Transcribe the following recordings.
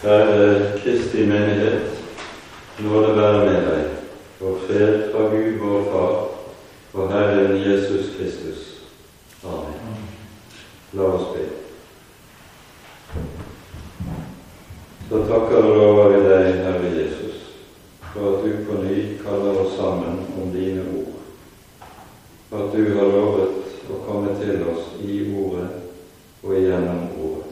Kjære Kristi menighet, nåde være med deg, og fred fra Gud vår Far og Herren Jesus Kristus. Amen. La oss be. Så takker og lover vi deg, Herre Jesus, for at du på ny kaller oss sammen om dine ord, for at du har lovet å komme til oss i ordet og igjennom ordet.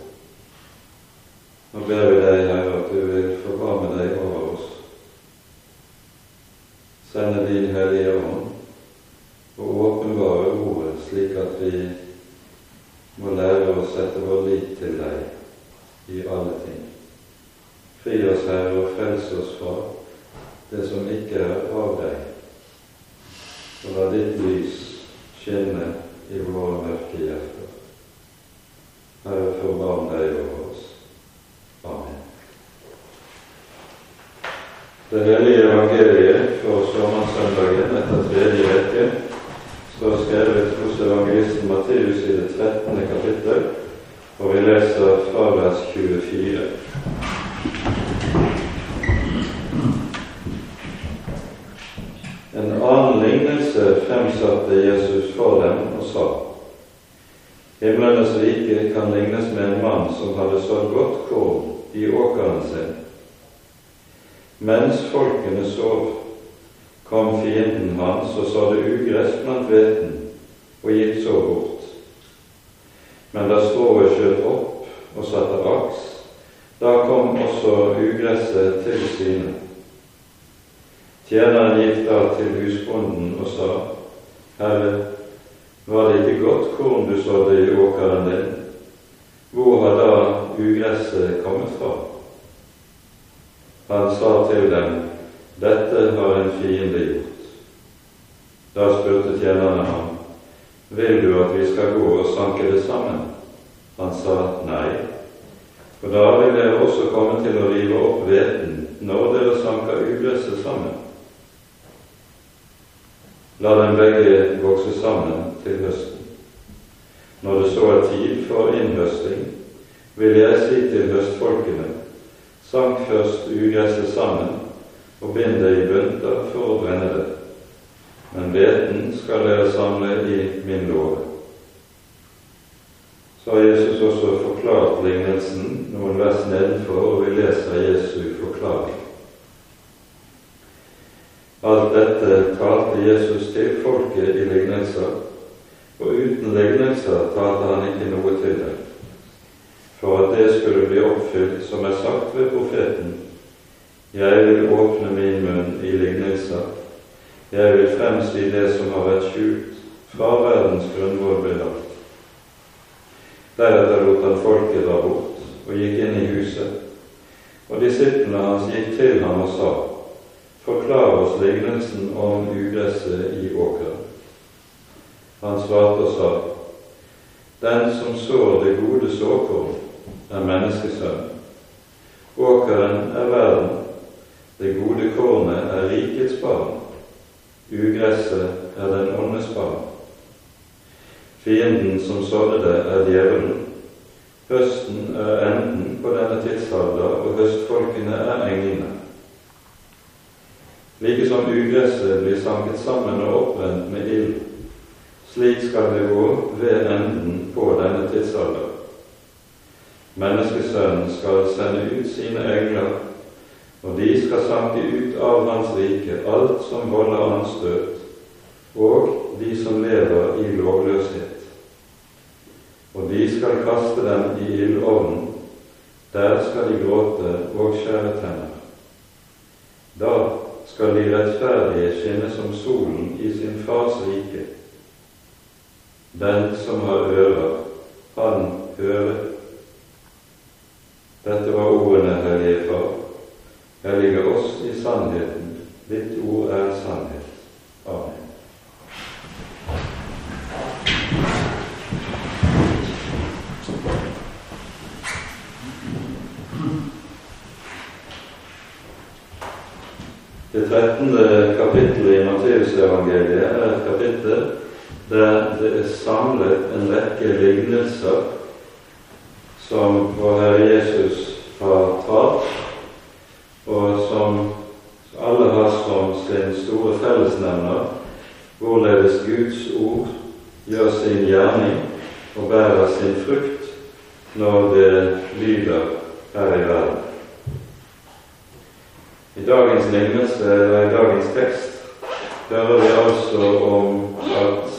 Nå ber vi deg, Herre, at du vil forbarme deg over oss. Sende din Hellige Ånd og åpenbare ordet, slik at vi må lære å sette vår lit til deg i alle ting. Fri oss, Herre, og frels oss fra det som ikke er av deg, og ditt lys skinne i våre mørke hjerter. Herre, forbarm deg over oss. Amen. Det hellige evangeliet for sommersøndagen etter tredje rekke står skrevet hos evangelisten Matteus i det 13. kapittel, og vi leser fra vers 24. En annen lignelse fremsatte Jesus for dem og sa:" Himlenes rike kan lignes med en mann som hadde sådd godt korn i åkeren sin. Mens folkene sov, kom fienden hans og sådde ugress blant hveten og gikk så bort. Men da strået skjøt opp og satte aks, da kom også ugresset til sine. Tjeneren gikk da til husbonden og sa, Herre, var det ikke godt korn du sådde i åkeren din? Hvor har da ugresset kommet fra? Han sa til dem, Dette har en fiende gjort. Da spurte tjenerne ham, Vil du at vi skal gå og sanke det sammen? Han sa nei, for da vil dere også komme til å rive opp hveten når dere sanker ugresset sammen. La dem begge vokse sammen til høsten. Når det så er tid for innhøsting, vil jeg si til høstfolkene, sank først ugresset sammen og bind det i bunter for å brenne det. Men hveten skal dere samle i min låve. Så har Jesus også forklart lignelsen noen vers nedenfor, og vi leser Jesu forklaring. Alt dette talte Jesus til folket i lignelser, og uten lignelser talte han ikke noe til dem, for at det skulle bli oppfylt som er sagt ved profeten. Jeg vil åpne min munn i lignelser, jeg vil fremsi det som har vært skjult fra verdens grunnvoll ble lagt. Deretter lot han folket dra bort og gikk inn i huset, og disiplene hans gikk til ham og sa:" Forklar oss lignelsen om ugresset i åkeren. Han svarte og sa:" Den som sår det gode såkorn, er menneskesønn. Åkeren er verden, det gode kornet er rikets barn, ugresset er den åndes barn. Fienden som sådde det, er djevelen. Høsten er enden på denne tidsalder, og høstfolkene er englene. Like som ugresset blir sanket sammen og oppbrent med ild, slik skal det gå ved enden på denne tidsalder. Menneskesønnen skal sende ut sine engler, og de skal sanke ut av hans rike alt som volder anstøt, og de som lever i lovløshet. Og de skal kaste dem i ildovnen, der skal de gråte og skjære tenner. Da skal de rettferdige skinne som solen i sin fars rike. Den som har ører, han hører. Dette var ordene, Hellige Far. Hellige oss i sannheten. Ditt ord er sannhet. Amen. Det trettende kapittelet i Matteusevangeliet er et kapittel der det er samlet en rekke lignelser som vår Herre Jesus har tatt og som alle har som sin store fellesnevner hvorledes Guds ord gjør sin gjerning og bærer sin frukt når det lyder her i verden. I dagens lignelse, eller i dagens tekst, hører vi altså om at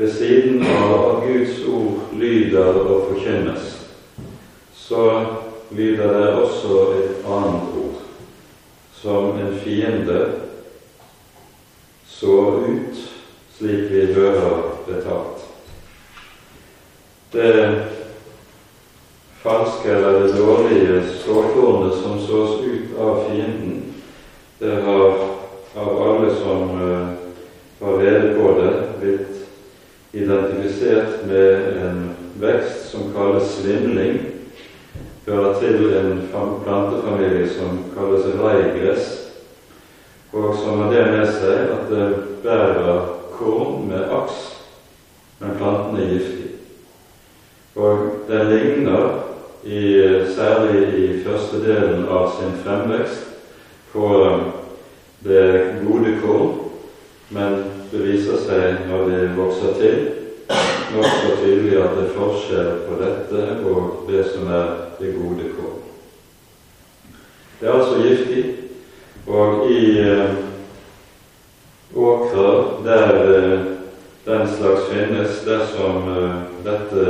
ved siden av at Guds ord lyder og forkynnes, så lyder det også et annet ord, som en fiende så ut, slik vi hører det talt. Det falske eller det dårlige såkornet som sås ut av fienden, det har av alle som uh, har rede på det, blitt identifisert med en vekst som kalles svimling. Hører til en plantefamilie som kalles reigress, og som har det med seg at det bærer korn med aks, men planten er giftig. Og den ligner i, særlig i første delen av sin fremvekst, på det gode korn, men det viser seg når vi vokser til, nokså tydelig at det er forskjell på dette og det som er det gode kår. Det er altså giftig, og i eh, åkrer der eh, den slags finnes dersom eh, dette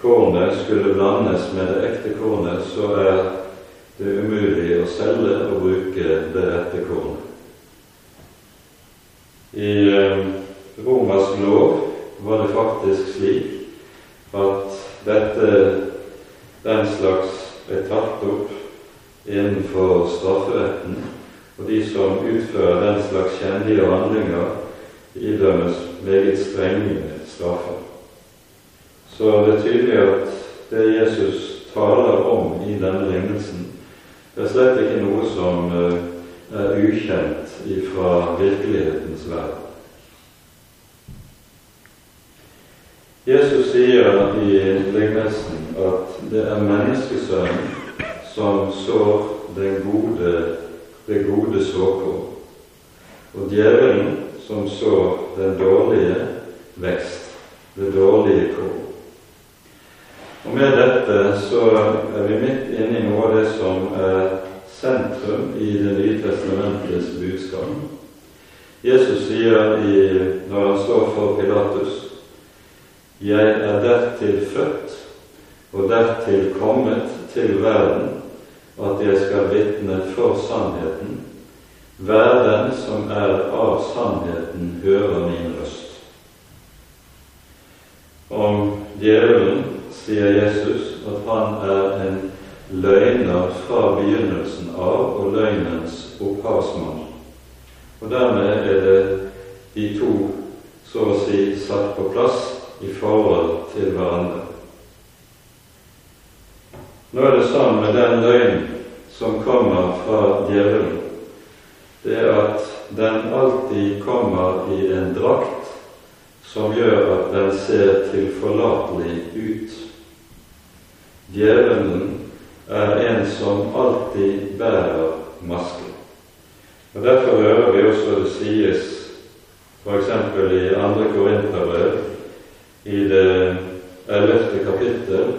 kornet skulle blandes med det ekte kornet, så er det umulig å selge og bruke det rette kornet. I eh, romersk lov var det faktisk slik at dette, den slags er tatt opp innenfor strafferetten, og de som utfører den slags kjennelige handlinger, idømmes meget strenge straffer. Så det er tydelig at det Jesus taler om i denne lignelsen, det er slett ikke noe som eh, er ukjent ifra virkelighetens verden. Jesus sier i lignelsen at det er menneskesønnen som sår den gode, det gode såkorn, og djevelen som sår den dårlige vekst, det dårlige korn. Og Med dette så er vi midt inne i noe av det som er sentrum i Det nye testamentets budskap. Jesus sier i, når han står for Pilatus Jeg er dertil født og dertil kommet til verden at jeg skal vitne for sannheten. Hver den som er av sannheten, hører min røst. Om djevelen sier Jesus at han er en løgner fra begynnelsen av og løgnens opphavsmann. Og dermed er det de to så å si satt på plass i forhold til hverandre. Nå er det sånn med den løgn som kommer fra djevelen, det er at den alltid kommer i en drakt som gjør at den ser tilforlatelig ut. Djevelen er en som alltid bærer maske. Og Derfor hører vi også det sies f.eks. i andre Korinterbrev, i det ellevte kapittel,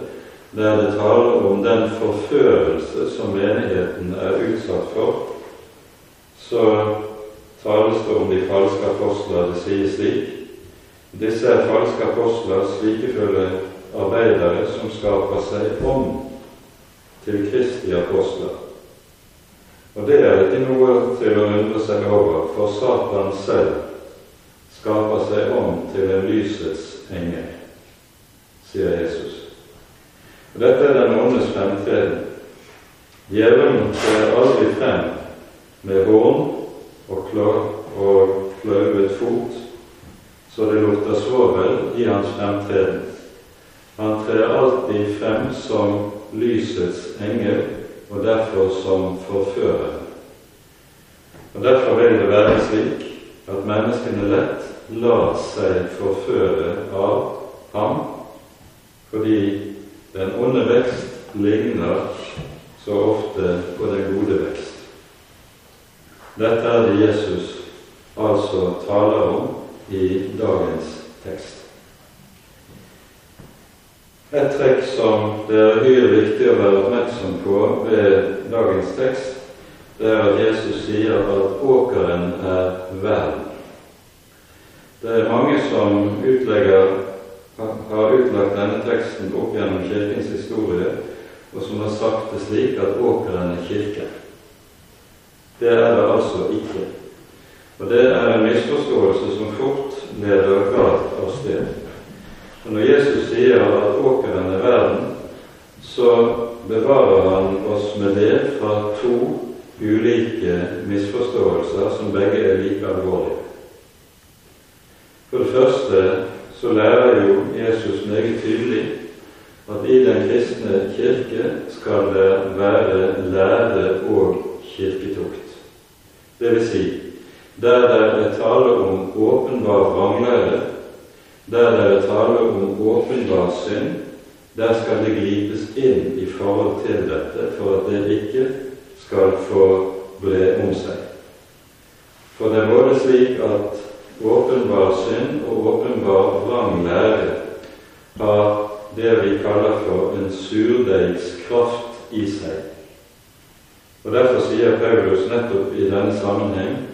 der det taler om den forførelse som menigheten er utsatt for, så tales det om de falske apostler. Det sies slik disse er falske apostler, slikefulle arbeidere som skaper seg om til Kristi apostler. Og det er ikke noe til å undre seg over, for Satan selv skaper seg om til en lysets engel, sier Jesus. Og Dette er den ondes fremtreden. Djevelen ser aldri frem med horn og, og kløvet fot, så det lukter svovel i hans fremtreden. Han trer alltid frem som lysets engel, og derfor som forfører. Og Derfor vil det være slik at menneskene lett lar seg forføre av ham, fordi den onde vekst ligner så ofte på den gode vekst. Dette er det Jesus altså taler om i dagens tekst. Et trekk som det er uhyre viktig å være oppmerksom på ved dagens tekst, det er at Jesus sier at åkeren er verden. Det er mange som utlegger, har utlagt denne teksten opp gjennom Kirkens historie, og som har sagt det slik at åkeren er kirken. Det er det altså ikke. Og det er en misforståelse som fort leder galt av sted. Og Når Jesus sier at åkeren er verden, så bevarer han oss med det fra to ulike misforståelser som begge er like alvorlige. For det første så lærer jo Jesus meget tydelig at i den kristne kirke skal det være lære og kirketukt. Det vil si, der det er tale om åpenbar vranglære, der det er tale om åpenbar synd, der skal det gripes inn i forhold til dette for at det ikke skal få bre om seg. For det er både slik at åpenbar synd og åpenbar vrang lære har det vi kaller for en surdeigskraft i seg. Og Derfor sier Paulus nettopp i denne sammenheng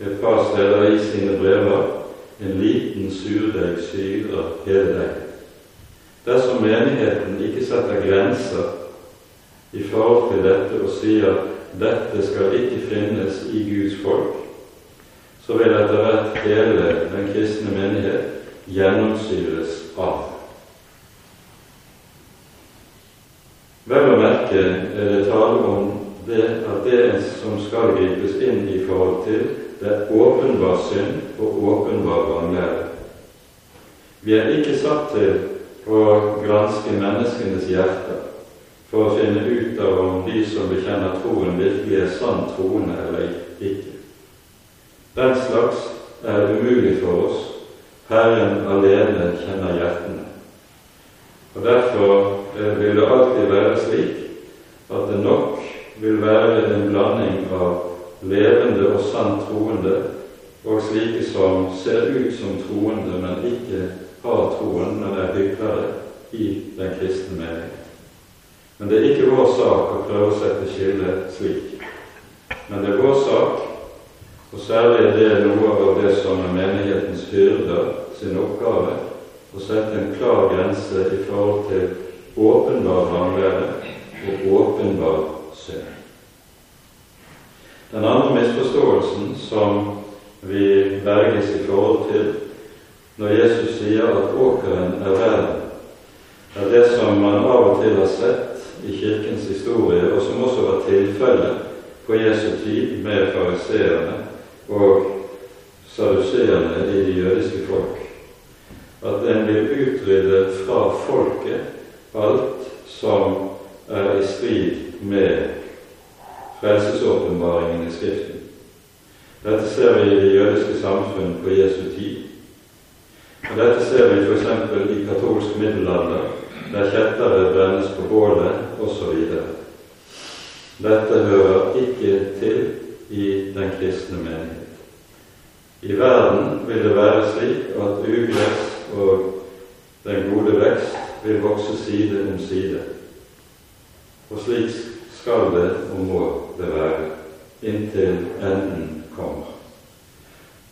et par steder i sine brever en liten surdeig syrer hele deg. Dersom menigheten ikke setter grenser i forhold til dette og sier dette skal ikke finnes i Guds folk, så vil etter hvert hele den kristne menighet gjennomsyres av. Vel å merke er det tale om det at det som skal gripes inn i forhold til, det er åpenbar synd og åpenbar vranglære. Vi er ikke satt til å granske menneskenes hjerter for å finne ut av om de som bekjenner troen, virkelig er sant troende eller ikke. Den slags er umulig for oss. Herren alene kjenner hjertene. Og Derfor eh, vil det alltid være slik at det nok vil være en blanding av levende og sant troende, og slike som ser ut som troende, men ikke har troen, men er hyklere i den kristne mening. Men det er ikke vår sak å prøve å sette skillet slik. Men det er vår sak, og særlig er det noe av det som er menighetens hyrder sin oppgave, å sette en klar grense i forhold til åpenbar vanlære og åpenbar synd. Den andre misforståelsen som vi berges i forhold til når Jesus sier at åkeren er verden, er det som man av og til har sett i Kirkens historie, og som også var tilfellet på Jesu tid med fariseerne og saduseerne i de jødiske folk. At en blir utryddet fra folket alt som er i strid med frelsesåpenbaringen i Skriften. Dette ser vi i det jødiske samfunn på Jesu tid. Og Dette ser vi f.eks. i katolsk middelalder, der kjettere brennes på bålet osv. Dette hører ikke til i den kristne menighet. I verden vil det være slik at ugress og den gode vekst vil vokse side om side. Og slik skal det og må det være inntil enden kommer.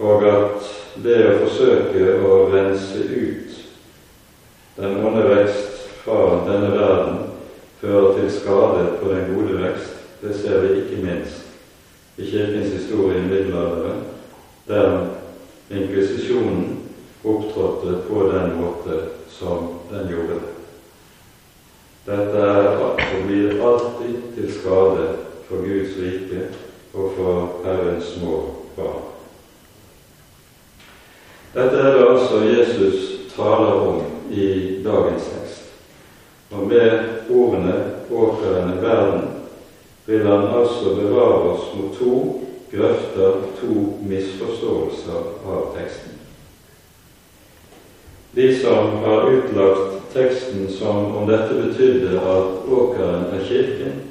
Og at det å forsøke å rense ut den onde vekst fra denne verden fører til skade på den gode vekst, det ser vi ikke minst i Kirkens historie i middelalderen, der inkvisisjonen opptrådte på den måte som den gjorde. Dette er og blir alltid til skade for Guds rike og for Herrens små barn. Dette er det altså Jesus taler om i dagens tekst. Og med ordene 'åkeren i verden' vil han altså bevare oss mot to grøfter, to misforståelser av teksten. De som har utlagt teksten som om dette betydde at åkeren er kirken.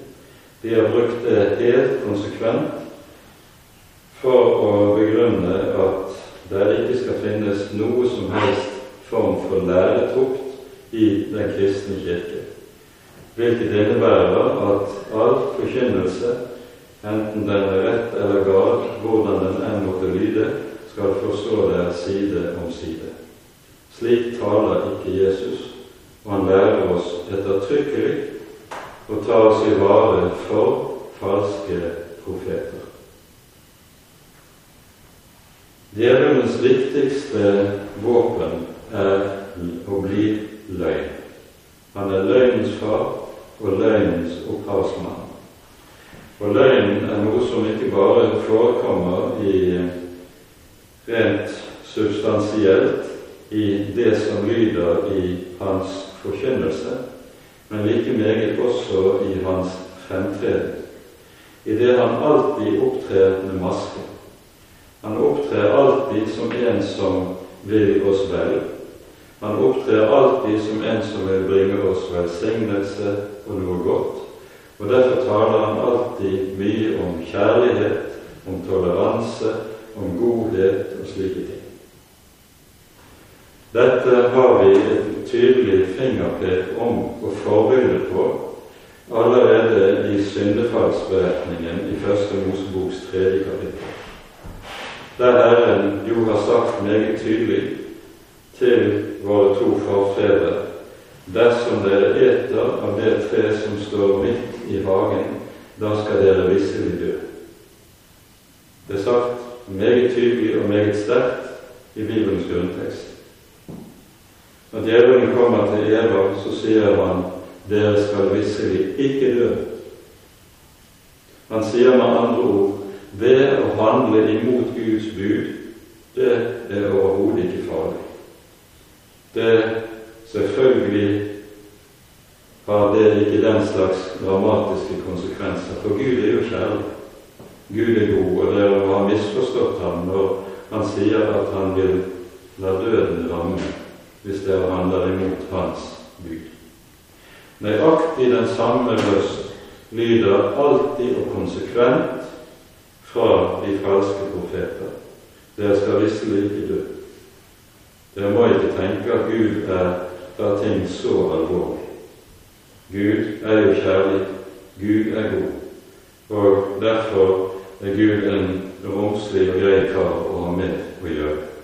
De har brukt det helt konsekvent for å begrunne at det ikke skal finnes noe som helst form for læretukt i den kristne kirke. Hvilket innebærer at all forkynnelse, enten den er rett eller gal, hvordan den enn måtte lyde, skal forstå det side om side. Slik taler ikke Jesus, og han lærer oss ettertrykkelig å ta oss i vare for falske profeter. Djevelens viktigste våpen er å bli løgn. Han er løgnens far og løgnens opphavsmann. Og løgnen er noe som ikke bare forekommer i rent substansielt i det som lyder i hans men like meget også i hans fremtreden, i det han alltid opptrer med maske. Han opptrer alltid som en som vil oss vel. Han opptrer alltid som en som vil bringe oss velsignelse og noe godt. Og Derfor taler han alltid mye om kjærlighet, om toleranse, om godhet og slike ting. Dette har vi et tydelig fingerpek om og forbilde på allerede i syndefallsberetningen i Første Moseboks tredje kapittel der Herren jo har sagt meget tydelig til våre to forfedre dersom dere eter av det tre som står midt i hagen, da skal dere visselig dø. Det er sagt meget tydelig og meget sterkt i Bibelens grunntekst. Når djevelen kommer til Eva, så sier han dere skal visselig ikke dø. Han sier med andre ord ved å handle imot Guds bud, det er overhodet ikke farlig. Det selvfølgelig har det ikke den slags dramatiske konsekvenser, for Gud er jo kjærlig. Gud er god, og dere har ha misforstått ham når han sier at han vil la døden ramme hvis dere handler imot hans bud. Nøyaktig den samme røst lyder alltid og konsekvent fra de falske profeter. Dere skal visselig ikke dø. Dere må ikke tenke at Gud er tar ting så alvorlig. Gud er jo kjærlig. Gud er god. Og derfor er Gud en romslig og grei kar å ha med å gjøre.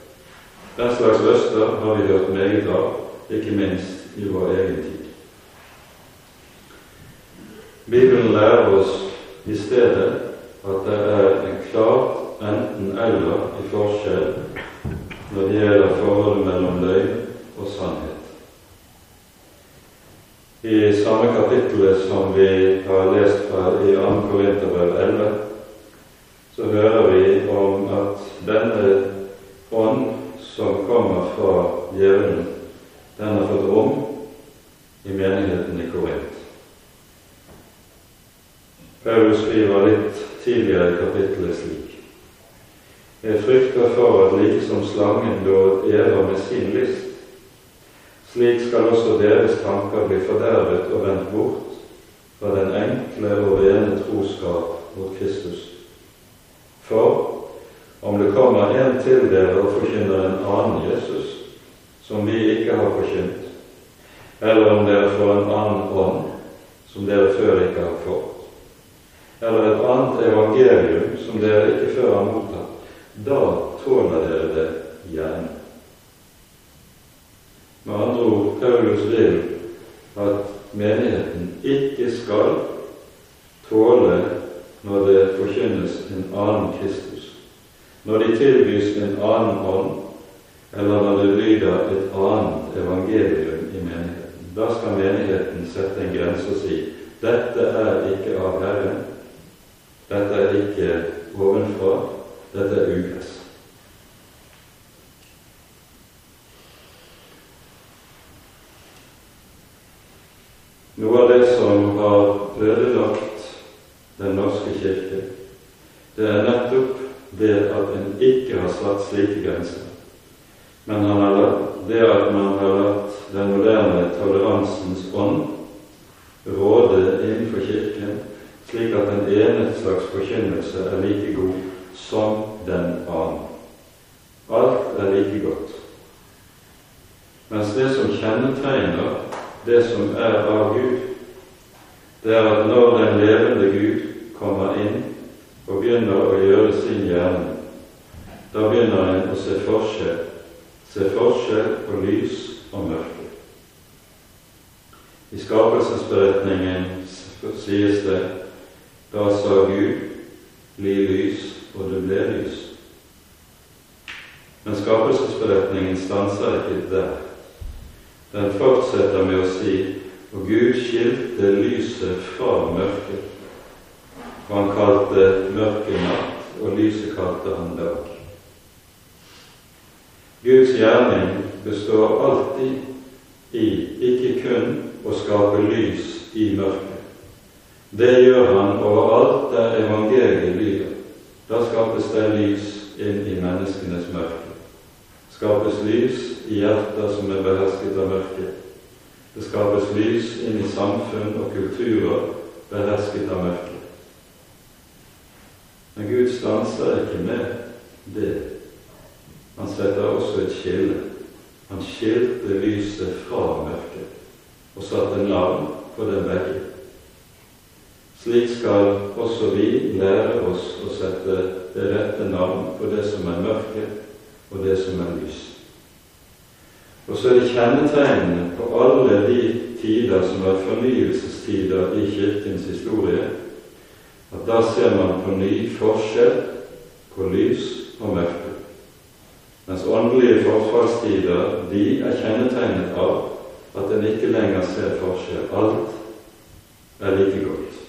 Den slags røster har vi hørt meget av, ikke minst i vår egen tid. Bibelen lærer oss i stedet at det er en klart enten-eller i forskjell når det gjelder forholdet mellom løgn og sannhet. I samme kapittel som vi har lest fra i 2. Korinterbrev 11, så hører vi om at denne ånd som kommer fra djevelen, den har fått rom i menigheten i Korint. Paulus skriver litt tidligere i kapittelet slik. Jeg frykter for at like som slangen lå Eva med sin list, slik skal også deres tanker bli fordervet og vendt bort fra den enkle og rene troskap mot Kristus. For om det kommer en til dere og forkynner en annen Jesus, som vi ikke har forkynt, eller om dere får en annen ånd, som dere før ikke har fått, eller et annet evangelium som dere ikke før har mottatt, da tåler dere det gjerne. Med andre ord, Paulus vil at menigheten ikke skal tåle når det forkynnes en annen Kristus, når de tilbys en annen ånd, eller når det lyder et annet evangelium i menigheten. Da skal menigheten sette en grense og si dette er ikke av Herren, dette er ikke ovenfra, dette er ugress. Noe av det som har ødelagt Den norske kirke, det er nettopp det at en har satt slike grenser. Men det at man har latt den moderne toleransens ånd råde innenfor Kirken, slik at den ene slags forkynnelse er like god som den annen. Alt er like godt. Mens det som kjennetegner det som er av Gud, det er at når den levende Gud kommer inn og begynner å gjøre sin gjerning, da begynner en å se forskjell, se forskjell på lys og mørke. I skapelsesberetningen sies det da sa Gud bli lys, og det ble lys. Men skapelsesberetningen stanser ikke der. Den fortsetter med å si og Gud skilte lyset fra mørket. Og han kalte mørket natt, og lyset kalte han dag. Guds gjerning består alltid i ikke kun å skape lys i mørket. Det gjør han overalt der evangeliet lyder. Da skapes det lys inn i menneskenes mørke skapes lys i hjerter som er behersket av mørket. Det skapes lys inn i samfunn og kulturer behersket av mørket. Men Gud stanser ikke med det. Han setter også et skille. Han skilte lyset fra mørket og satte navn på den begge. Slik skal også vi lære oss å sette det rette navn på det som er mørket, og det som er lys. Og så er det kjennetegnene på alle de tider som er fornyelsestider i Kirkens historie, at da ser man på ny forskjell på lys og mørke. Mens åndelige forfallstider de er kjennetegnet av at en ikke lenger ser forskjell. Alt er like godt.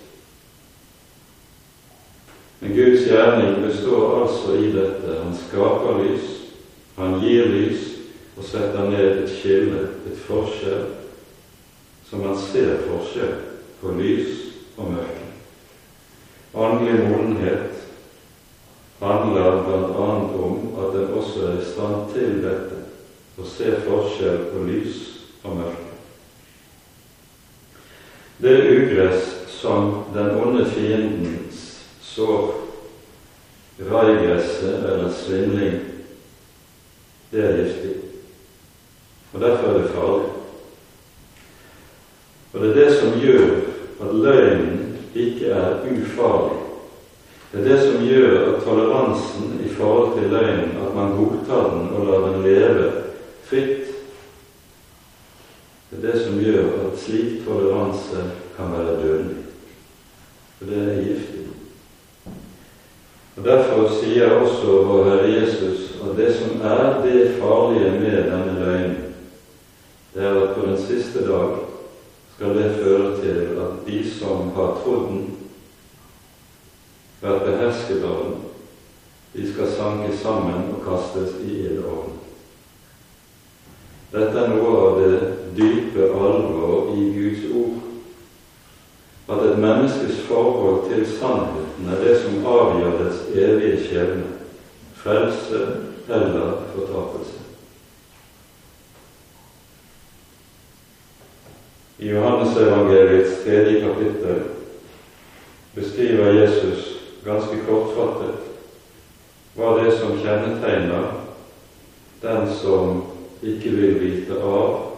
Men Guds gjerning består altså i dette. Han skaper lys, han gir lys og setter ned et skille, et forskjell, så man ser forskjell på lys og mørke. Åndelig modenhet handler bl.a. om at en også er i stand til dette, og ser forskjell på lys og mørke. Det ugress som den onde fiendens sår, raigresset eller svindling, det er giftig. Og derfor er det farlig. Og det er det som gjør at løgnen ikke er ufarlig. Det er det som gjør at toleransen i forhold til løgnen, at man godtar den og lar den leve fritt, det er det som gjør at slik toleranse kan være dødelig. For det er giftig. Og Derfor sier også vår Herre Jesus at det som er det farlige med denne løgnen, det er at på den siste dag skal det føre til at de som har trodd den, vært behersket av den, de skal sanke sammen og kastes i ildovnen. Dette er noe av det dype alvor i Guds ord. At et menneskes forhold til sannheten er det som avgjør dets evige skjebne frelse eller fortapelse. I Johannes evangeliets tredje kapittel beskriver Jesus ganske kortfattet var det som kjennetegner den som ikke vil vite av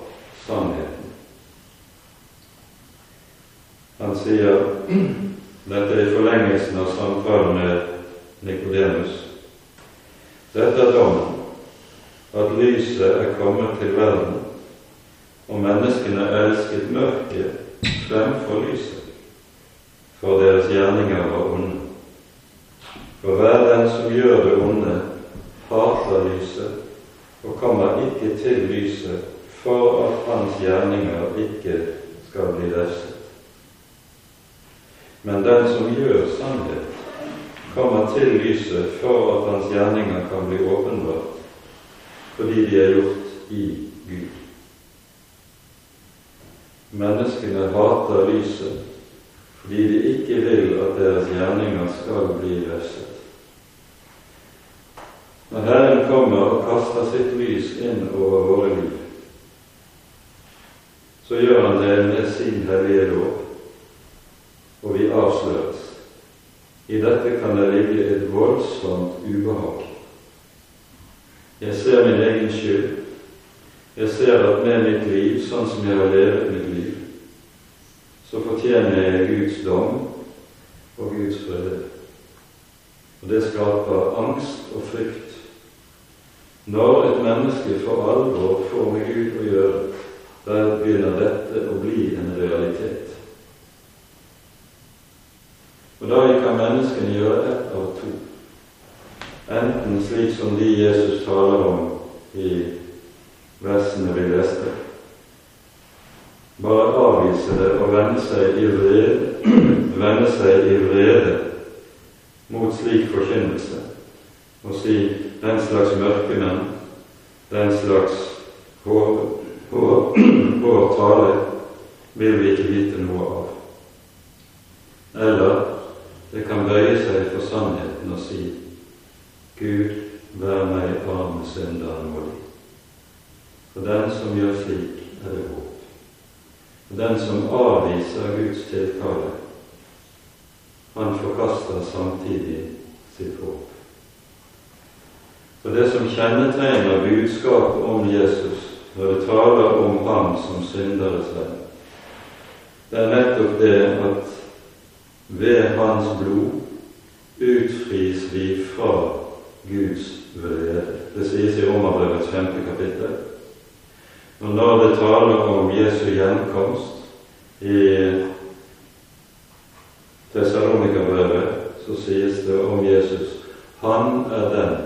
sannheten. Han sier dette er i forlengelsen av samtalen med Nikodemus. Dette er dommen, at lyset er kommet til verden, og menneskene elsket mørket fremfor lyset, for deres gjerninger var onde. For hver den som gjør det onde, hater lyset og kommer ikke til lyset for at hans gjerninger ikke skal bli refset. Men den som gjør sannhet, kommer til lyset for at hans gjerninger kan bli åpenbart, fordi de er gjort i Gud. Menneskene hater lyset fordi de ikke vil at deres gjerninger skal bli løset. Når Herren kommer og kaster sitt lys inn over våre liv, så gjør han det med sin hellige lov, og vi avsløres. I dette kan det ligge et voldsomt ubehag. Jeg ser min egen skyld. Jeg ser at med mitt liv, sånn som jeg har levet mitt liv, så fortjener jeg Guds dom og Guds vrede. Og det skaper angst og frykt. Når et menneske for alvor får med Gud å gjøre, da begynner dette å bli en realitet. Og da kan menneskene gjøre ett av to. Enten slik som de Jesus taler om i versene vi leste, bare avvise det og vende seg i vrede, vende seg i vrede mot slik forkynnelse og si den slags mørkemenn, den slags hår tale vil vi ikke vite noe av. Eller det kan bøye seg for sannheten og si Gud, vær meg arme synderen nådig. For den som gjør slik, er det håp. Den som avviser Guds tiltale, han forkaster samtidig sitt håp. For det som kjennetegner budskapet om Jesus når det taler om ham som synderes venn, det er nettopp det at ved Hans blod utfris vi fra Guds vrede. Det sies i Romerbrevets femte kapittel. Og når det taler om Jesu gjenkomst i Tessalonika-brevet, så sies det om Jesus Han er den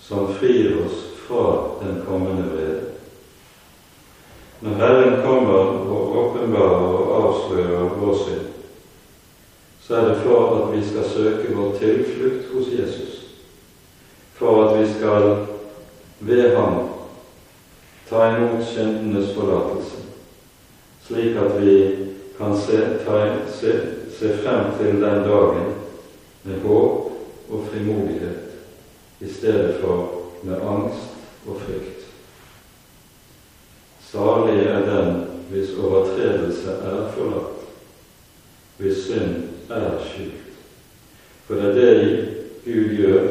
som frir oss fra den kommende vrede. Når Herren kommer og åpenbarer og avslører vår synd, så er det for at vi skal søke vår tilflukt hos Jesus, for at vi skal ved ham ta imot syndenes forlatelse, slik at vi kan se, ta, se, se frem til den dagen med håp og frimodighet i stedet for med angst og frykt. Salig er den hvis overtredelse er forlatt, hvis synd er skjult. For det er det Gud gjør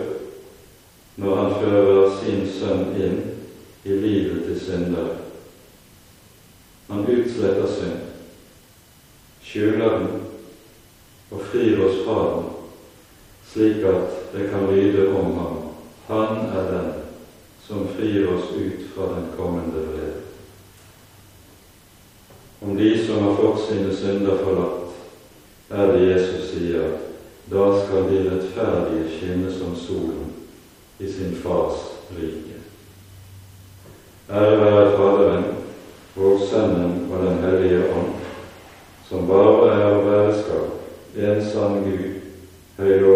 når Han fører sin sønn inn i livet til syndere. Han utsletter synd, skjuler den og frir oss fra den, slik at det kan lyde om ham. Han er den som frir oss ut fra den kommende vrede om de som har fått sine synder forlatt, er det Jesus sier, da skal de rettferdige skinne som solen i sin Fars rike. Ære være Faderen og Sønnen og Den hellige ånd, som bare er og være skal, en sann Gud, høy evighet.